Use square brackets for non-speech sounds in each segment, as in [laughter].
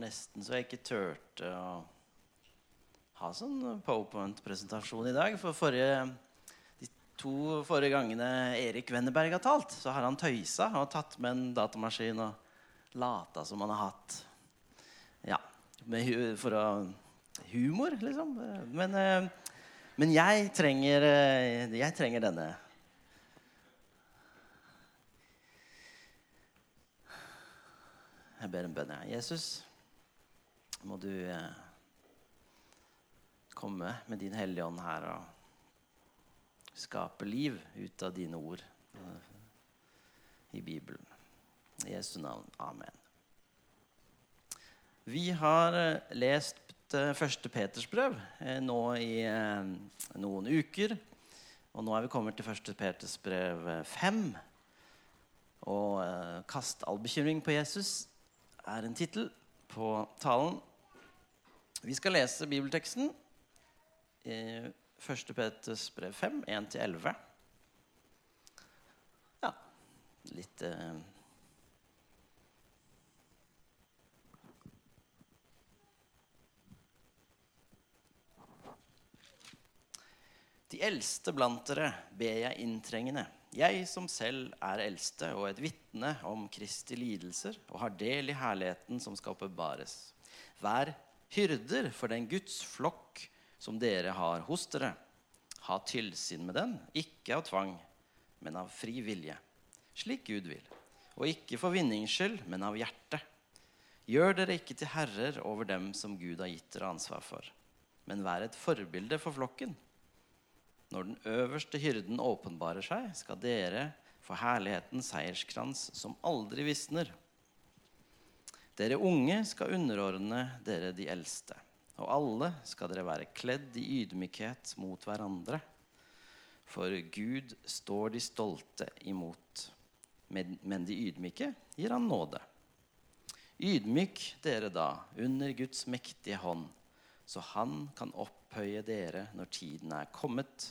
nesten så jeg ikke turte å ha sånn powerpoint-presentasjon i dag. For forrige, de to forrige gangene Erik Wenneberg har talt, så har han tøysa og tatt med en datamaskin og lata som han har hatt Ja, for å Humor, liksom. Men, eh, men jeg, trenger, eh, jeg trenger denne. Jeg ber en bønn. Jesus, må du eh, komme med din Hellige Ånd her og skape liv ut av dine ord eh, i Bibelen. I Jesu navn. Amen. Vi har eh, lest eh, første Peters brev eh, nå i noen uker. Og nå er vi kommet til første Peters brev fem. Og 'Kast all bekymring på Jesus' er en tittel på talen. Vi skal lese bibelteksten i 1. Peters brev 5, 1-11. Ja, litt eh, De eldste blant dere ber jeg inntrengende, jeg som selv er eldste og et vitne om Kristi lidelser og har del i herligheten som skal oppbevares. Vær hyrder for den Guds flokk som dere har hos dere. Ha tilsyn med den, ikke av tvang, men av fri vilje, slik Gud vil. Og ikke for vinnings skyld, men av hjertet. Gjør dere ikke til herrer over dem som Gud har gitt dere ansvar for, men vær et forbilde for flokken. Når den øverste hyrden åpenbarer seg, skal dere få herlighetens seierskrans som aldri visner. Dere unge skal underordne dere de eldste. Og alle skal dere være kledd i ydmykhet mot hverandre. For Gud står de stolte imot, men de ydmyke gir han nåde. Ydmyk dere da under Guds mektige hånd, så han kan opphøye dere når tiden er kommet.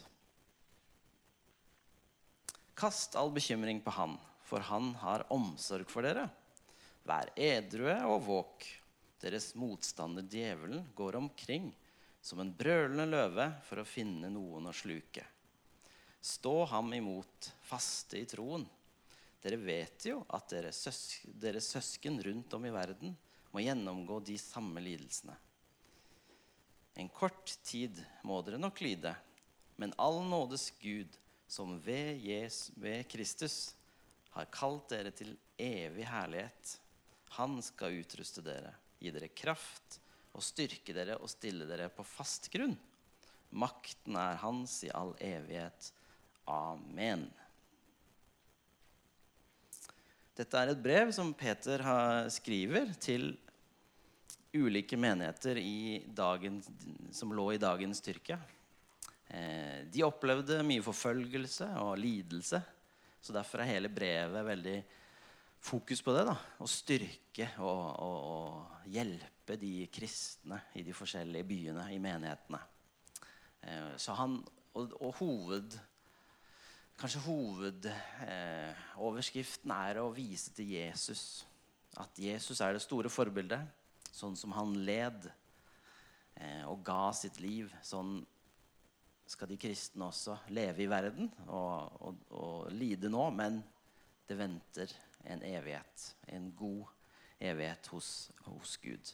Kast all bekymring på han, for han har omsorg for dere. Vær edrue og våk. Deres motstander djevelen går omkring som en brølende løve for å finne noen å sluke. Stå ham imot, faste i troen. Dere vet jo at deres, søs deres søsken rundt om i verden må gjennomgå de samme lidelsene. En kort tid må dere nok lide, men all nådes Gud som ved, Jesus, ved Kristus har kalt dere til evig herlighet. Han skal utruste dere, gi dere kraft og styrke dere og stille dere på fast grunn. Makten er hans i all evighet. Amen. Dette er et brev som Peter skriver til ulike menigheter dagen, som lå i dagens Tyrkia. Eh, de opplevde mye forfølgelse og lidelse. Så derfor er hele brevet veldig fokus på det. da, Å styrke og, og, og, hjelpe de kristne i de forskjellige byene, i menighetene. Eh, så han, og, og hoved, kanskje hovedoverskriften eh, er å vise til Jesus. At Jesus er det store forbildet. Sånn som han led eh, og ga sitt liv. Sånn skal de kristne også leve i verden og, og, lide nå, men det venter en evighet. En god evighet hos, hos Gud.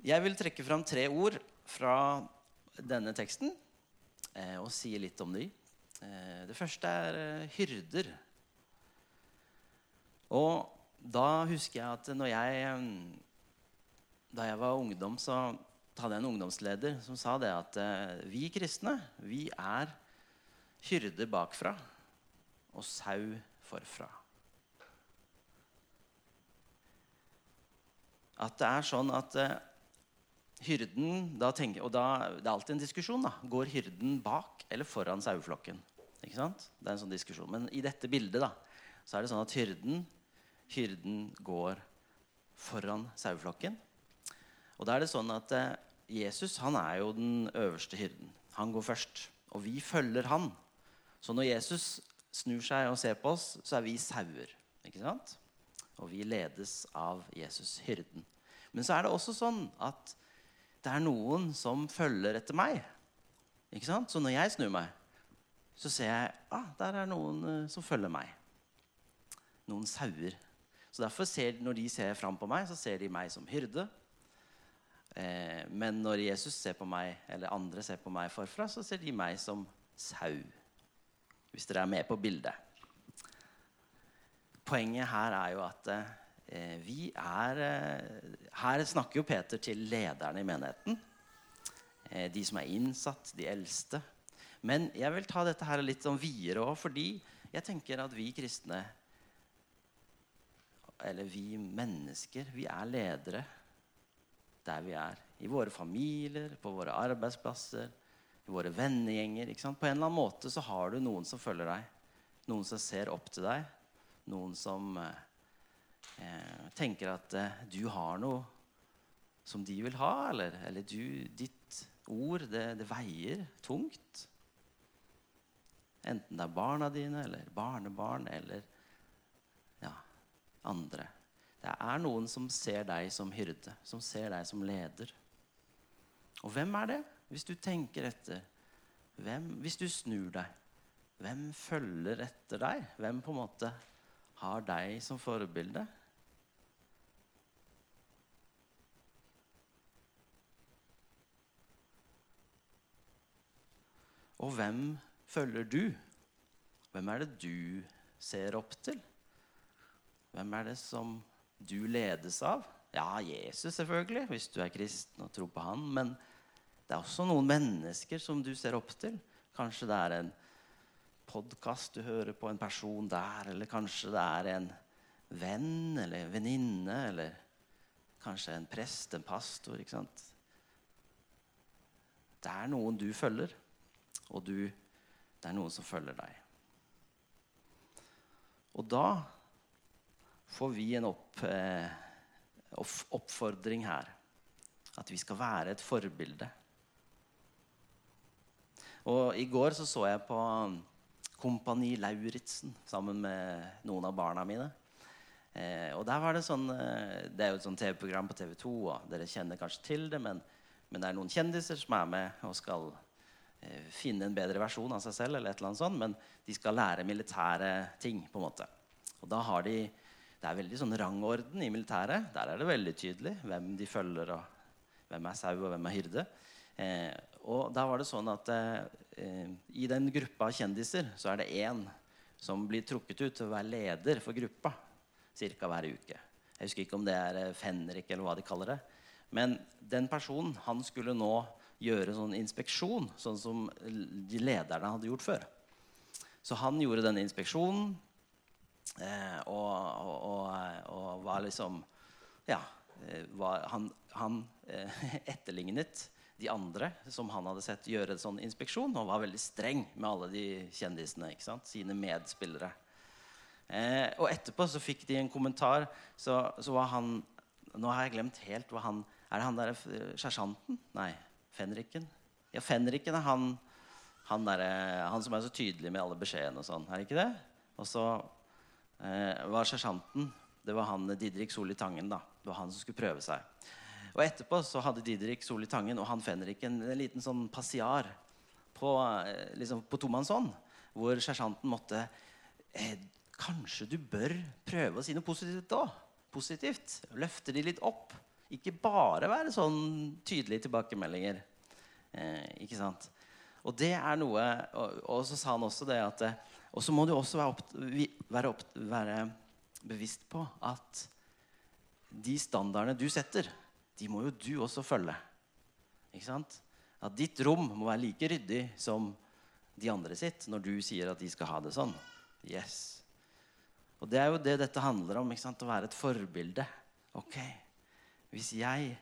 Jeg vil trekke fram tre ord fra denne teksten eh, og si litt om dem. Eh, det første er eh, hyrder. Og da husker jeg at når jeg, eh, da jeg var ungdom, så hadde jeg en ungdomsleder som sa det at eh, vi kristne vi er hyrder bakfra og sau forfra. At det er sånn at uh, hyrden da tenker, Og da, det er alltid en diskusjon. da, Går hyrden bak eller foran saueflokken? Ikke sant? Det er en sånn diskusjon. Men i dette bildet da, så er det sånn at hyrden, hyrden går foran saueflokken. Og da er det sånn at uh, Jesus han er jo den øverste hyrden. Han går først. Og vi følger han. Så når Jesus snur seg og ser på oss, så er vi sauer. Ikke sant? Og vi ledes av Jesus, hyrden. Men så er det også sånn at det er noen som følger etter meg. Ikke sant? Så når jeg snur meg, så ser jeg ah, der er noen uh, som følger meg. Noen sauer. Så derfor ser, Når de ser fram på meg, så ser de meg som hyrde. Eh, men når Jesus ser på meg, eller andre ser på meg forfra, så ser de meg som sau. Hvis dere er med på bildet. Poenget her er jo at eh, vi er eh, Her snakker jo Peter til lederne i menigheten. Eh, de som er innsatt, de eldste. Men jeg vil ta dette her litt sånn videre òg, fordi jeg tenker at vi kristne, eller vi mennesker, vi er ledere der vi er. I våre familier, på våre arbeidsplasser, våre vennegjenger. På en eller annen måte så har du noen som følger deg. Noen som ser opp til deg. Noen som eh, eh, tenker at eh, du har noe som de vil ha. Eller, eller du, ditt ord, det, det veier tungt. Enten det er barna dine eller barnebarn eller ja, andre. Det er noen som ser deg som hyrde, som ser deg som leder. Og hvem er det? Hvis du tenker etter, hvem, hvis du snur deg, hvem følger etter deg? Hvem på en måte har deg som forbilde? Og hvem følger du? Hvem er det du ser opp til? Hvem er det som du ledes av? Ja, Jesus selvfølgelig, hvis du er kristen og tror på han. Men det er også noen mennesker som du ser opp til. Kanskje det er en podkast du hører på, en person der. Eller kanskje det er en venn eller venninne. Eller kanskje en prest, en pastor. ikke sant? Det er noen du følger, og du, det er noen som følger deg. Og da får vi en opp, eh, oppfordring her. At vi skal være et forbilde. Og I går så, så jeg på Kompani Lauritzen sammen med noen av barna mine. Eh, og der var Det sånn, eh, det er jo et sånn TV-program på TV2, og dere kjenner kanskje til det. Men, men, det er noen kjendiser som er med og skal eh, finne en bedre versjon av seg selv. eller et eller annet sånt, Men de skal lære militære ting. på en måte. Og da har de det er veldig sånn rangorden i militæret. Der er det veldig tydelig hvem de følger, og hvem er sau, og hvem er hyrde. Eh, og da var det sånn at eh, i den gruppa av kjendiser så er det én som blir trukket ut til å være leder for gruppa ca. hver uke. Jeg husker ikke om det er eh, Fenrik eller hva de kaller det. Men den personen han skulle nå gjøre sånn inspeksjon, sånn som de lederne hadde gjort før. Så han gjorde denne inspeksjonen. Eh, og, og, og, var liksom Ja. Eh, var, han, han eh, [laughs] etterlignet de andre som han hadde sett gjøre en sånn inspeksjon, og var veldig streng med alle de kjendisene. ikke sant? Sine medspillere. Eh, og etterpå så fikk de en kommentar. Så, så, var han Nå har jeg glemt helt hva han Er det han derre sersjanten? Nei. Fenriken? Ja, Fenriken er han, han, der, han som er så tydelig med alle beskjedene og sånn. Er det ikke det? Og så eh, var sersjanten det var han Didrik Solli Tangen. da. Det var han som skulle prøve seg. Og Etterpå så hadde Didrik Soli Tangen og han Fenrik en liten sånn passiar på, eh, liksom på tomannshånd, hvor sersjanten måtte eh, Kanskje du bør prøve å si noe positivt da? Positivt. Løfte de litt opp. Ikke bare være sånn tydelige tilbakemeldinger. Eh, ikke sant? Og det er noe Og, og så sa han også det at eh, og så må du også være, opp, være, opp, være, bevisst på at de standardene du setter, de må jo du også følge. Ikke sant? At ditt rom må være like ryddig som de andre sitt når du sier at de skal ha det sånn. Yes. Og det er jo det dette handler om. ikke sant? Å være et forbilde. Ok, Hvis jeg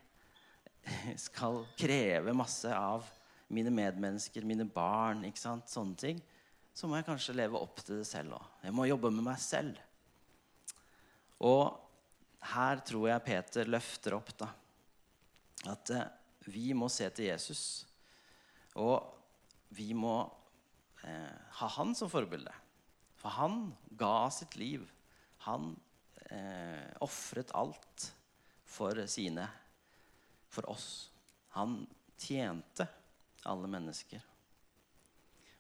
[laughs] skal kreve masse av mine medmennesker, mine barn, ikke sant? sånne ting, så må jeg kanskje leve opp til det selv òg. Jeg må jobbe med meg selv. Og her tror jeg Peter løfter opp da, at eh, vi må se til Jesus. Og vi må eh, ha han som forbilde. For han ga sitt liv. Han eh, ofret alt for sine, for oss. Han tjente alle mennesker.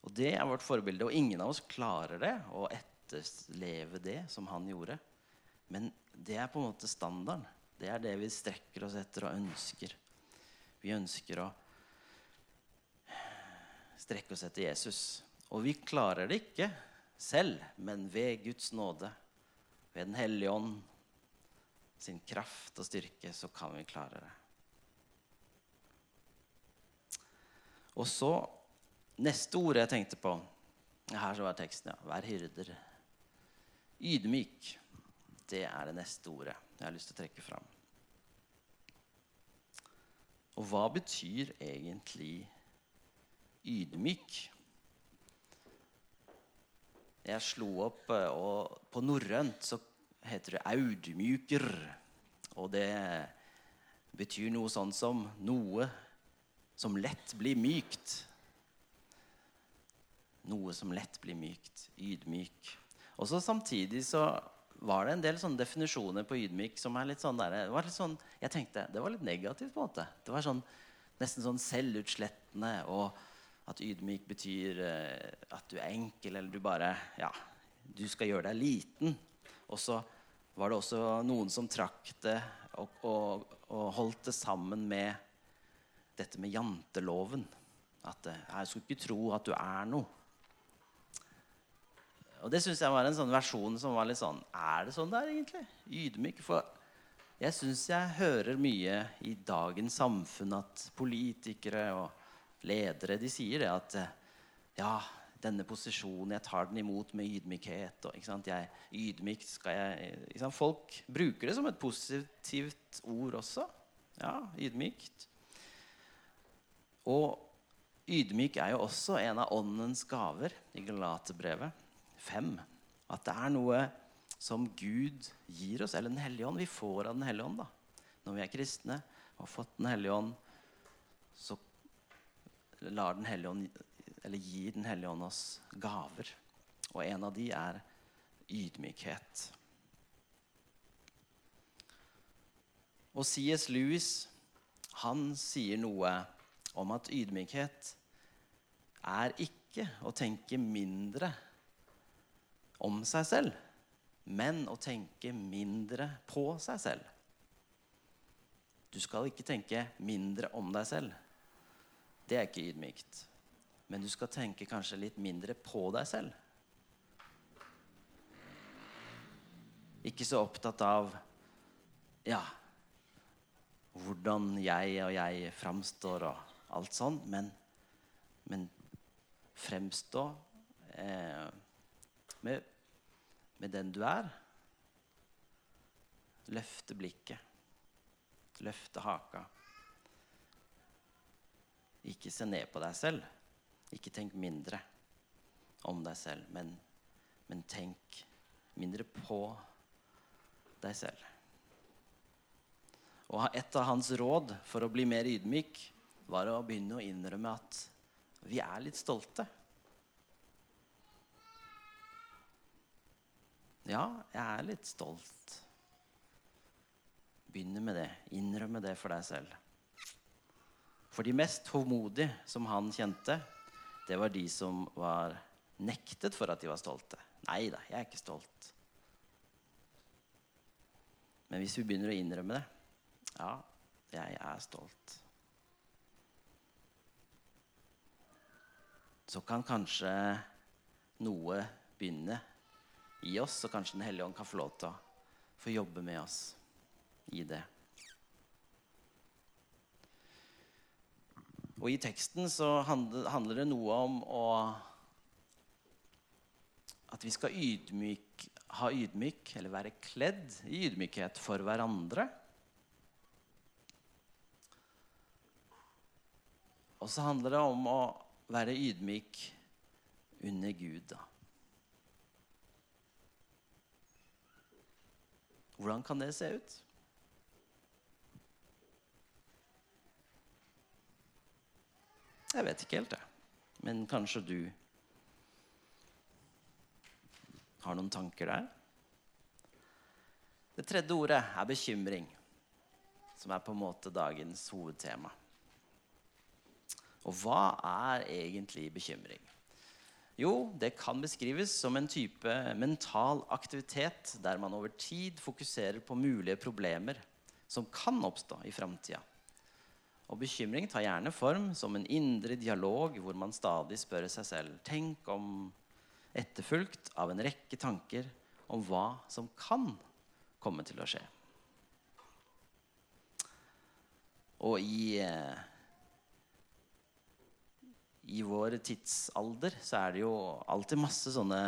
Og det er vårt forbilde. Og ingen av oss klarer det å etterleve det som han gjorde. Men det er på en måte standarden. Det er det vi strekker oss etter og ønsker. Vi ønsker å strekke oss etter Jesus. Og vi klarer det ikke selv, men ved Guds nåde, ved Den hellige ånd sin kraft og styrke, så kan vi klare det. Og så Neste ordet jeg tenkte på Her så var teksten, ja. Vær hyrder. Ydmyk. Det er det neste ordet jeg har lyst til å trekke fram. Og hva betyr egentlig ydmyk? Jeg slo opp, eh, og på norrønt så heter det audmyker. Og det betyr noe sånn som noe som lett blir mykt. Noe som lett blir mykt. Ydmyk. Og så samtidig så var det en del sånne definisjoner på ydmyk som er litt sånn der, det var litt sånn, Jeg tenkte det var litt negativt. på en måte. Det var sånn, nesten sånn selvutslettende. Og at ydmyk betyr eh, at du er enkel, eller du bare Ja, du skal gjøre deg liten. Og så var det også noen som trakk det og, og, og holdt det sammen med dette med janteloven. At eh, jeg skulle ikke tro at du er noe. Og det syns jeg var en sånn versjon som var litt sånn Er det sånn det er, egentlig? Ydmyk. For jeg syns jeg hører mye i dagens samfunn at politikere og ledere de sier det at Ja, denne posisjonen, jeg tar den imot med ydmykhet. Og, ikke sant? Jeg, ydmykt skal jeg ikke sant? Folk bruker det som et positivt ord også. Ja, ydmykt. Og ydmyk er jo også en av åndens gaver i Galaterbrevet. 5. At det er noe som Gud gir oss, eller Den hellige ånd. Vi får av Den hellige ånd da. når vi er kristne og har fått Den hellige ånd. Så lar den hellige ånd, eller gir Den hellige ånd oss gaver. Og en av de er ydmykhet. Og C.S. Lewis han sier noe om at ydmykhet er ikke å tenke mindre om seg selv, men å tenke mindre på seg selv. Du skal ikke tenke mindre om deg selv. Det er ikke ydmykt. Men du skal tenke kanskje litt mindre på deg selv. Ikke så opptatt av ja, hvordan jeg og jeg framstår og alt sånt, men, men fremstå eh, med, med den du er. Løfte blikket. Løfte haka. Ikke se ned på deg selv. Ikke tenk mindre om deg selv, men, men tenk mindre på deg selv. Og Et av hans råd for å bli mer ydmyk var å begynne å innrømme at vi er litt stolte. Ja, jeg er litt stolt. Begynne med det. Innrømme det for deg selv. For de mest håndmodige som han kjente, det var de som var nektet for at de var stolte. Nei da, jeg er ikke stolt. Men hvis vi begynner å innrømme det Ja, jeg er stolt. Så kan kanskje noe begynne i oss, så kanskje Den hellige ånd kan få lov til å få jobbe med oss i det. Og i teksten så handler det noe om å At vi skal ydmyk, ha ydmyk, eller være kledd i ydmykhet for hverandre. Og så handler det om å være ydmyk under Gud. da. Hvordan kan det se ut? Jeg vet ikke helt, jeg. Men kanskje du har noen tanker der? Det tredje ordet er bekymring, som er på en måte dagens hovedtema. Og hva er egentlig bekymring? Jo, det kan beskrives som en type mental aktivitet der man over tid fokuserer på mulige problemer som kan oppstå i framtida. Og bekymring tar gjerne form som en indre dialog hvor man stadig spør seg selv Tenk om etterfulgt av en rekke tanker om hva som kan komme til å skje. Og i, eh, i vår tidsalder så er det jo alltid masse sånne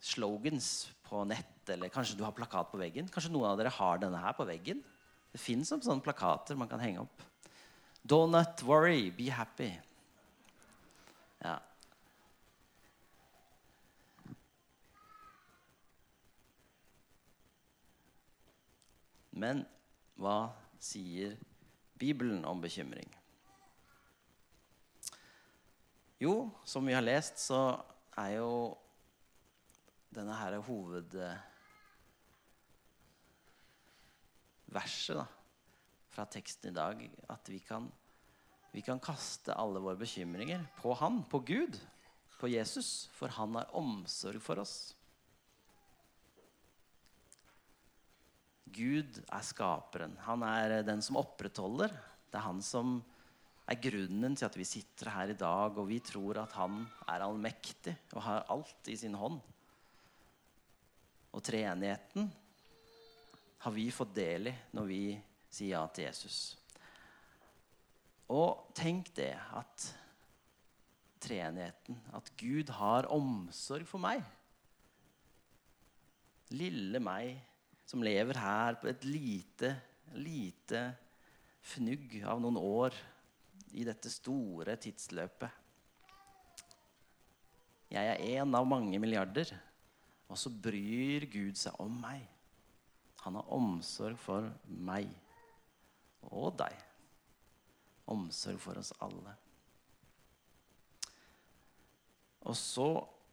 slogans på nett, eller kanskje du har plakat på veggen. Kanskje noen av dere har denne her på veggen. Det fins sånne plakater man kan henge opp. Donut worry, be happy. Ja. Men hva sier Bibelen om bekymring? Jo, som vi har lest, så er jo denne her hovedverset da, fra teksten i dag at vi kan, vi kan kaste alle våre bekymringer på Han, på Gud, på Jesus, for han har omsorg for oss. Gud er skaperen. Han er den som opprettholder. Det er han som er grunnen til at vi sitter her i dag, og vi tror at han er allmektig og har alt i sin hånd. Og treenigheten har vi fått del i når vi sier ja til Jesus. Og tenk det at treenigheten, at Gud har omsorg for meg. Lille meg som lever her på et lite, lite fnugg av noen år i dette store tidsløpet. Jeg er én av mange milliarder, og så bryr Gud seg om meg. Han har omsorg for meg og deg. Omsorg for oss alle. Og så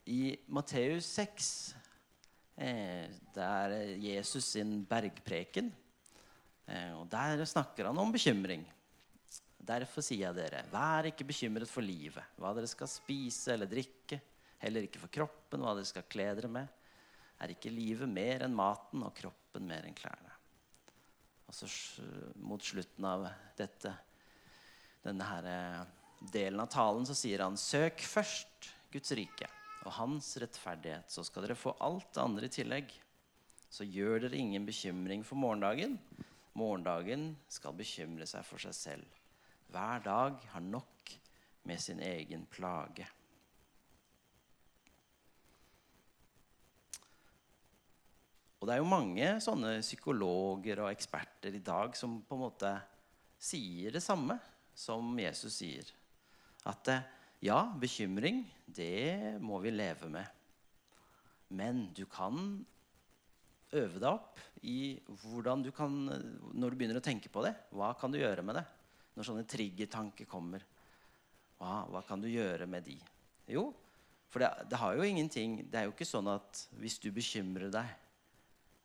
i Matteus 6 Eh, det er Jesus sin bergpreken. Eh, og Der snakker han om bekymring. Derfor sier jeg dere, vær ikke bekymret for livet, hva dere skal spise eller drikke, heller ikke for kroppen, hva dere skal kle dere med. Er ikke livet mer enn maten og kroppen mer enn klærne? Og så Mot slutten av dette, denne her eh, delen av talen så sier han søk først Guds rike og hans rettferdighet, så skal dere få alt det andre i tillegg. Så gjør dere ingen bekymring for morgendagen. Morgendagen skal bekymre seg for seg selv. Hver dag har nok med sin egen plage. Og det er jo mange sånne psykologer og eksperter i dag som på en måte sier det samme som Jesus sier. At ja, bekymring, det må vi leve med. Men du kan øve deg opp i hvordan du kan Når du begynner å tenke på det, hva kan du gjøre med det? Når sånne triggertanker kommer, hva, hva kan du gjøre med de? Jo, for det, det, har jo ingenting Det er jo ikke sånn at hvis du bekymrer deg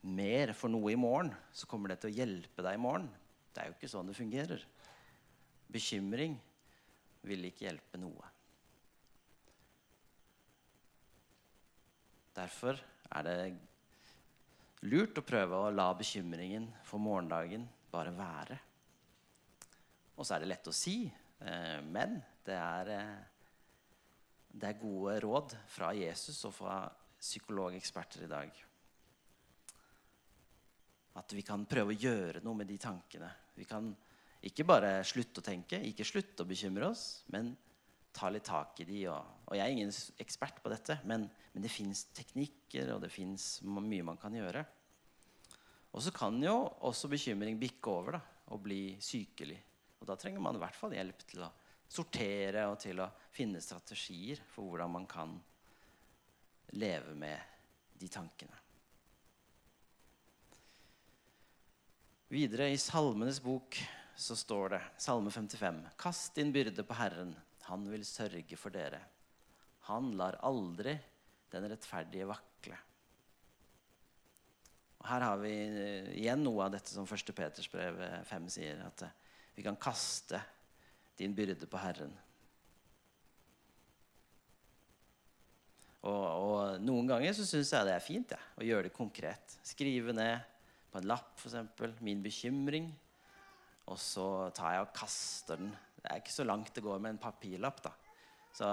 mer for noe i morgen, så kommer det til å hjelpe deg i morgen. Det er jo ikke sånn det fungerer. Bekymring vil ikke hjelpe noe. Derfor er det lurt å prøve å la bekymringen for morgendagen bare være. Og så er det lett å si, eh, men det er, eh, det er gode råd fra Jesus og fra psykologeksperter i dag. At vi kan prøve å gjøre noe med de tankene. Vi kan ikke bare slutte å tenke, ikke slutte å bekymre oss, men ta litt tak i de. Og, og jeg er ingen ekspert på dette, men, men det fins teknikker, og det fins mye man kan gjøre. Og så kan jo også bekymring bikke over da, og bli sykelig. Og da trenger man i hvert fall hjelp til å sortere og til å finne strategier for hvordan man kan leve med de tankene. Videre i Salmenes bok så står det, Salme 55.: Kast din byrde på Herren, han vil sørge for dere. Han lar aldri den rettferdige vakle. Og her har vi eh, igjen noe av dette som 1. Peters brev 5 sier. At eh, vi kan kaste din byrde på Herren. Og, og noen ganger så syns jeg det er fint ja, å gjøre det konkret. Skrive ned på en lapp f.eks. min bekymring. Og så tar jeg og kaster den. Det er ikke så langt det går med en papirlapp. da. Så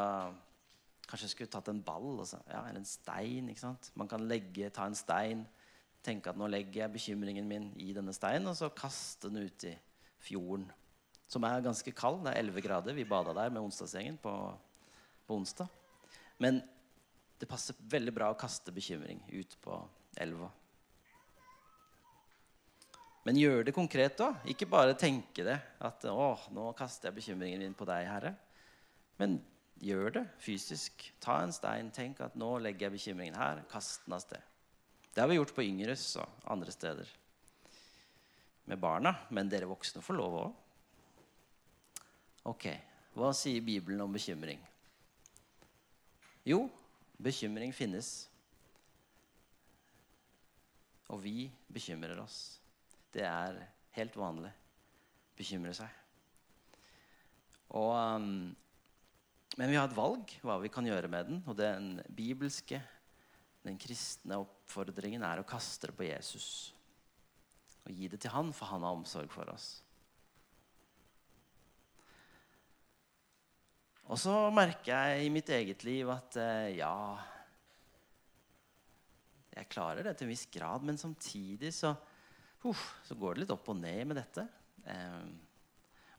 kanskje jeg skulle tatt en ball også, ja, eller en stein. ikke sant? Man kan legge, ta en stein, tenke at nå legger jeg bekymringen min i denne steinen, og så kaste den ut i fjorden. Som er ganske kald. Det er 11 grader. Vi bada der med onsdagsgjengen på, på onsdag. Men det passer veldig bra å kaste bekymring ut på elva. Men gjør det konkret, da. Ikke bare tenke det. At 'Å, nå kaster jeg bekymringen min på deg, Herre'. Men gjør det fysisk. Ta en stein. Tenk at 'nå legger jeg bekymringen her'. Kast den av sted. Det har vi gjort på Yngres og andre steder med barna. Men dere voksne får lov òg. Ok, hva sier Bibelen om bekymring? Jo, Bekymring finnes. Og vi bekymrer oss. Det er helt vanlig. Bekymre seg. Og, um, men vi har et valg hva vi kan gjøre med den. Og den bibelske, den kristne oppfordringen er å kaste det på Jesus. Og gi det til han, for han har omsorg for oss. Og så merker jeg i mitt eget liv at eh, ja Jeg klarer det til en viss grad, men samtidig så, uh, så går det litt opp og ned med dette. Eh,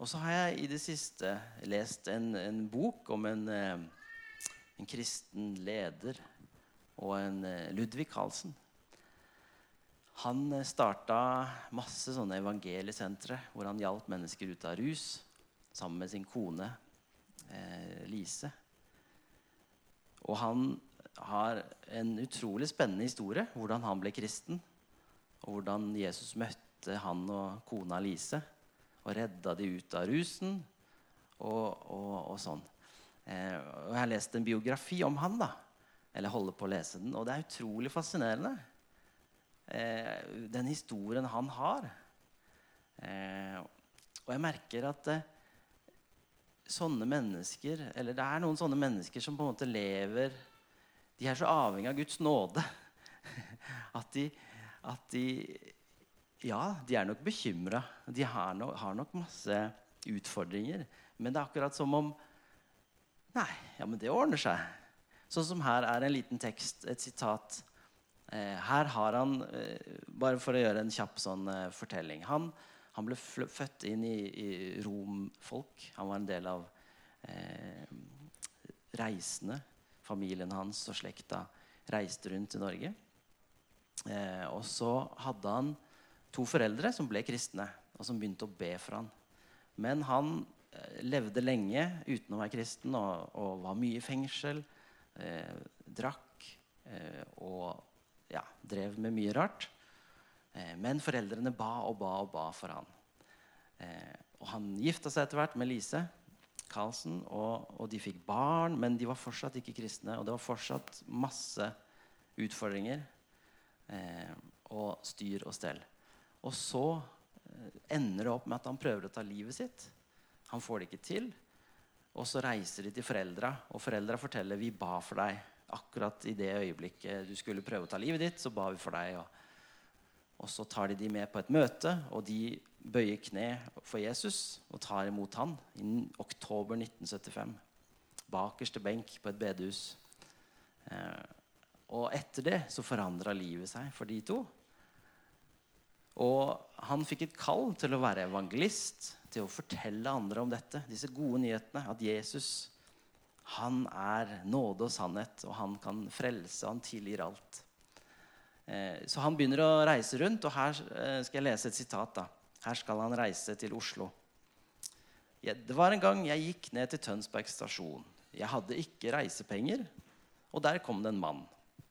og så har jeg i det siste lest en, en bok om en, en, kristen leder og en eh, Ludvig Carlsen. Han eh, starta masse sånne evangeliesentre hvor han hjalp mennesker ut av rus sammen med sin kone eh, Lise. Og han har en utrolig spennende historie. Hvordan han ble kristen. Og hvordan Jesus møtte han og kona Lise og redda de ut av rusen. Og, og, og sånn. Eh, og jeg har lest en biografi om han. da Eller holder på å lese den. Og det er utrolig fascinerende. Eh, den historien han har. Eh, og jeg merker at eh, sånne mennesker Eller det er noen sånne mennesker som på en måte lever De er så avhengig av Guds nåde [laughs] at de, at de Ja, de er nok bekymra. De har, no, har, nok masse utfordringer. Men det er akkurat som om Nei, ja, men det ordner seg. Sånn som her er en liten tekst, et sitat. Eh, her har han eh, Bare for å gjøre en kjapp sånn eh, fortelling. Han han ble født inn i, i romfolk. Han var en del av eh, reisende. Familien hans og slekta reiste rundt i Norge. Eh, og så hadde han to foreldre som ble kristne, og som begynte å be for han. Men han levde lenge uten å være kristen og, og var mye i fengsel. Eh, drakk og ja, drev med mye rart. Eh, men foreldrene ba og ba og ba for han. Eh, og han gifta seg etter hvert med Lise Karlsen, og, og, de fikk barn, men de var fortsatt ikke kristne. Og det var fortsatt masse utfordringer eh, og styr og stell. Og så ender det opp med at han prøver å ta livet sitt. Han får det ikke til. Og så reiser de til foreldra, og foreldra forteller vi ba for deg. Akkurat i det øyeblikket du skulle prøve å ta livet ditt, så ba vi for deg. Og og så tar de de med på et møte, og de bøyer kne for Jesus og tar imot han innen oktober 1975. Bakerste benk på et bedehus. Eh, og etter det så forandra livet seg for de to. Og han fikk et kall til å være evangelist, til å fortelle andre om dette. Disse gode nyhetene. At Jesus han er nåde og sannhet, og han kan frelse, han tilgir alt. Eh, så han begynner å reise rundt, og her eh, skal jeg lese et sitat. da. Her skal han reise til Oslo. Det var en gang jeg gikk ned til Tønsberg stasjon. Jeg hadde ikke reisepenger, og der kom det en mann.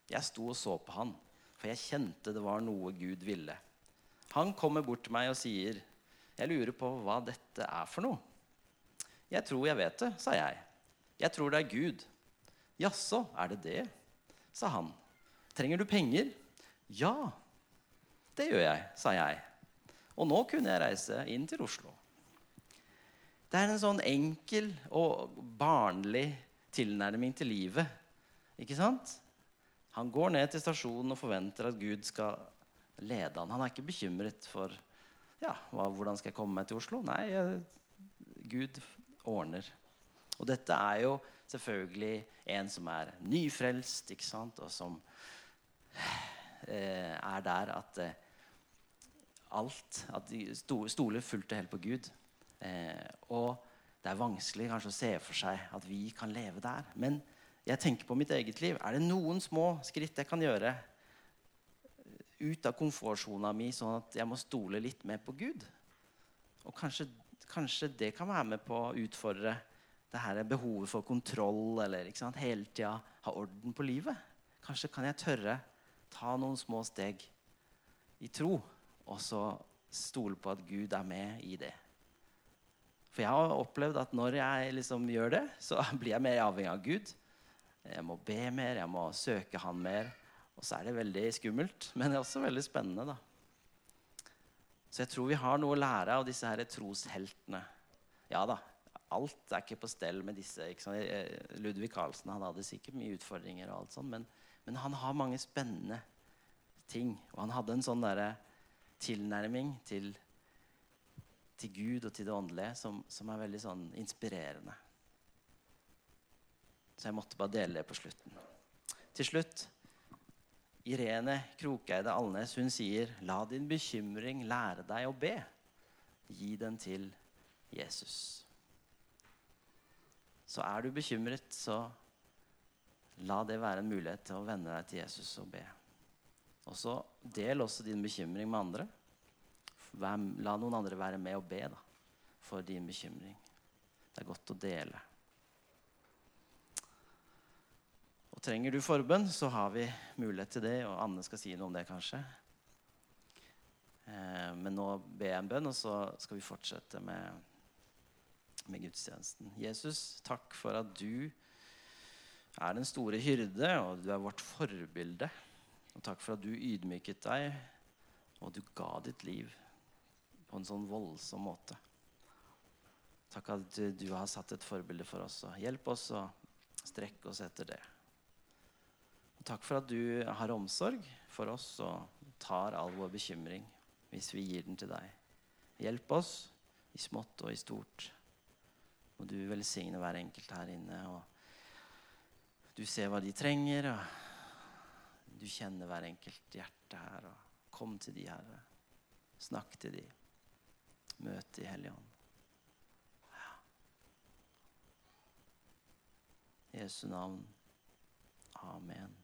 Jeg sto og så på han, for jeg kjente det var noe Gud ville. Han kommer bort til meg og sier, 'Jeg lurer på hva dette er for noe.' 'Jeg tror jeg vet det', sa jeg. 'Jeg tror det er Gud.' 'Jaså, er det det?' sa han. 'Trenger du penger?' Ja. Det gjør jeg, sa jeg. Og nå kunne jeg reise inn til Oslo. Det er en sånn enkel og barnlig tilnærming til livet. Ikke sant? Han går ned til stasjonen og forventer at Gud skal lede han. Han er ikke bekymret for ja, hvordan skal jeg komme meg til Oslo. Nei, Gud ordner. Og dette er jo selvfølgelig en som er nyfrelst, ikke sant? og som eh, er der at eh, alt At de stoler fullt og helt på Gud. Eh, og det er vanskelig kanskje å se for seg at vi kan leve der. Men jeg tenker på mitt eget liv. Er det noen små skritt jeg kan gjøre ut av komfortsona mi, sånn at jeg må stole litt mer på Gud? Og kanskje, kanskje det kan være med på å utfordre det her behovet for kontroll eller ikke sant? hele tida ha orden på livet. Kanskje kan jeg tørre ta noen små steg i tro, og så stole på at Gud er med i det. For jeg har opplevd at når jeg liksom gjør det, så [laughs] blir jeg mer avhengig av Gud. Jeg må be mer, jeg må søke Han mer. Og så er det veldig skummelt, [laughs] men det er også veldig spennende. da. Så jeg tror vi har noe å lære av disse her trosheltene. Ja da, alt er ikke på stell med disse. Eh, Ludvig Carlsen han hadde sikkert mye utfordringer, og alt sånt, men, men, han har mange spennende ting. Og han hadde en sånn der tilnærming til, til, Gud og til det åndelige som, som, er veldig sånn inspirerende. Så jeg måtte bare dele det på slutten. Til slutt Irene Krokeide Alnes hun sier, 'La din bekymring lære deg å be. Gi den til Jesus.' Så er du bekymret, så la det være en mulighet til å vende deg til Jesus og be. Og så del også din bekymring med andre. La noen andre være med og be da, for din bekymring. Det er godt å dele. Og Trenger du forbønn, så har vi mulighet til det. Og Anne skal si noe om det, kanskje. Eh, men nå ber jeg en bønn, og så skal vi fortsette med med gudstjenesten. Jesus, takk for at du er den store hyrde, og du er vårt forbilde. Og takk for at du ydmyket deg, og du ga ditt liv på en sånn voldsom måte. Takk at du har satt et forbilde for oss. og Hjelp oss å strekke oss etter det. Og takk for at du har omsorg for oss og tar all vår bekymring hvis vi gir den til deg. Hjelp oss i smått og i stort. Må du velsigne hver enkelt her inne. og Du ser hva de trenger, og du kjenner hver enkelt hjerte her. og Kom til de, Herre. Snakk til de. Møt de, Hellige Ånd. Ja. Jesu navn. Amen.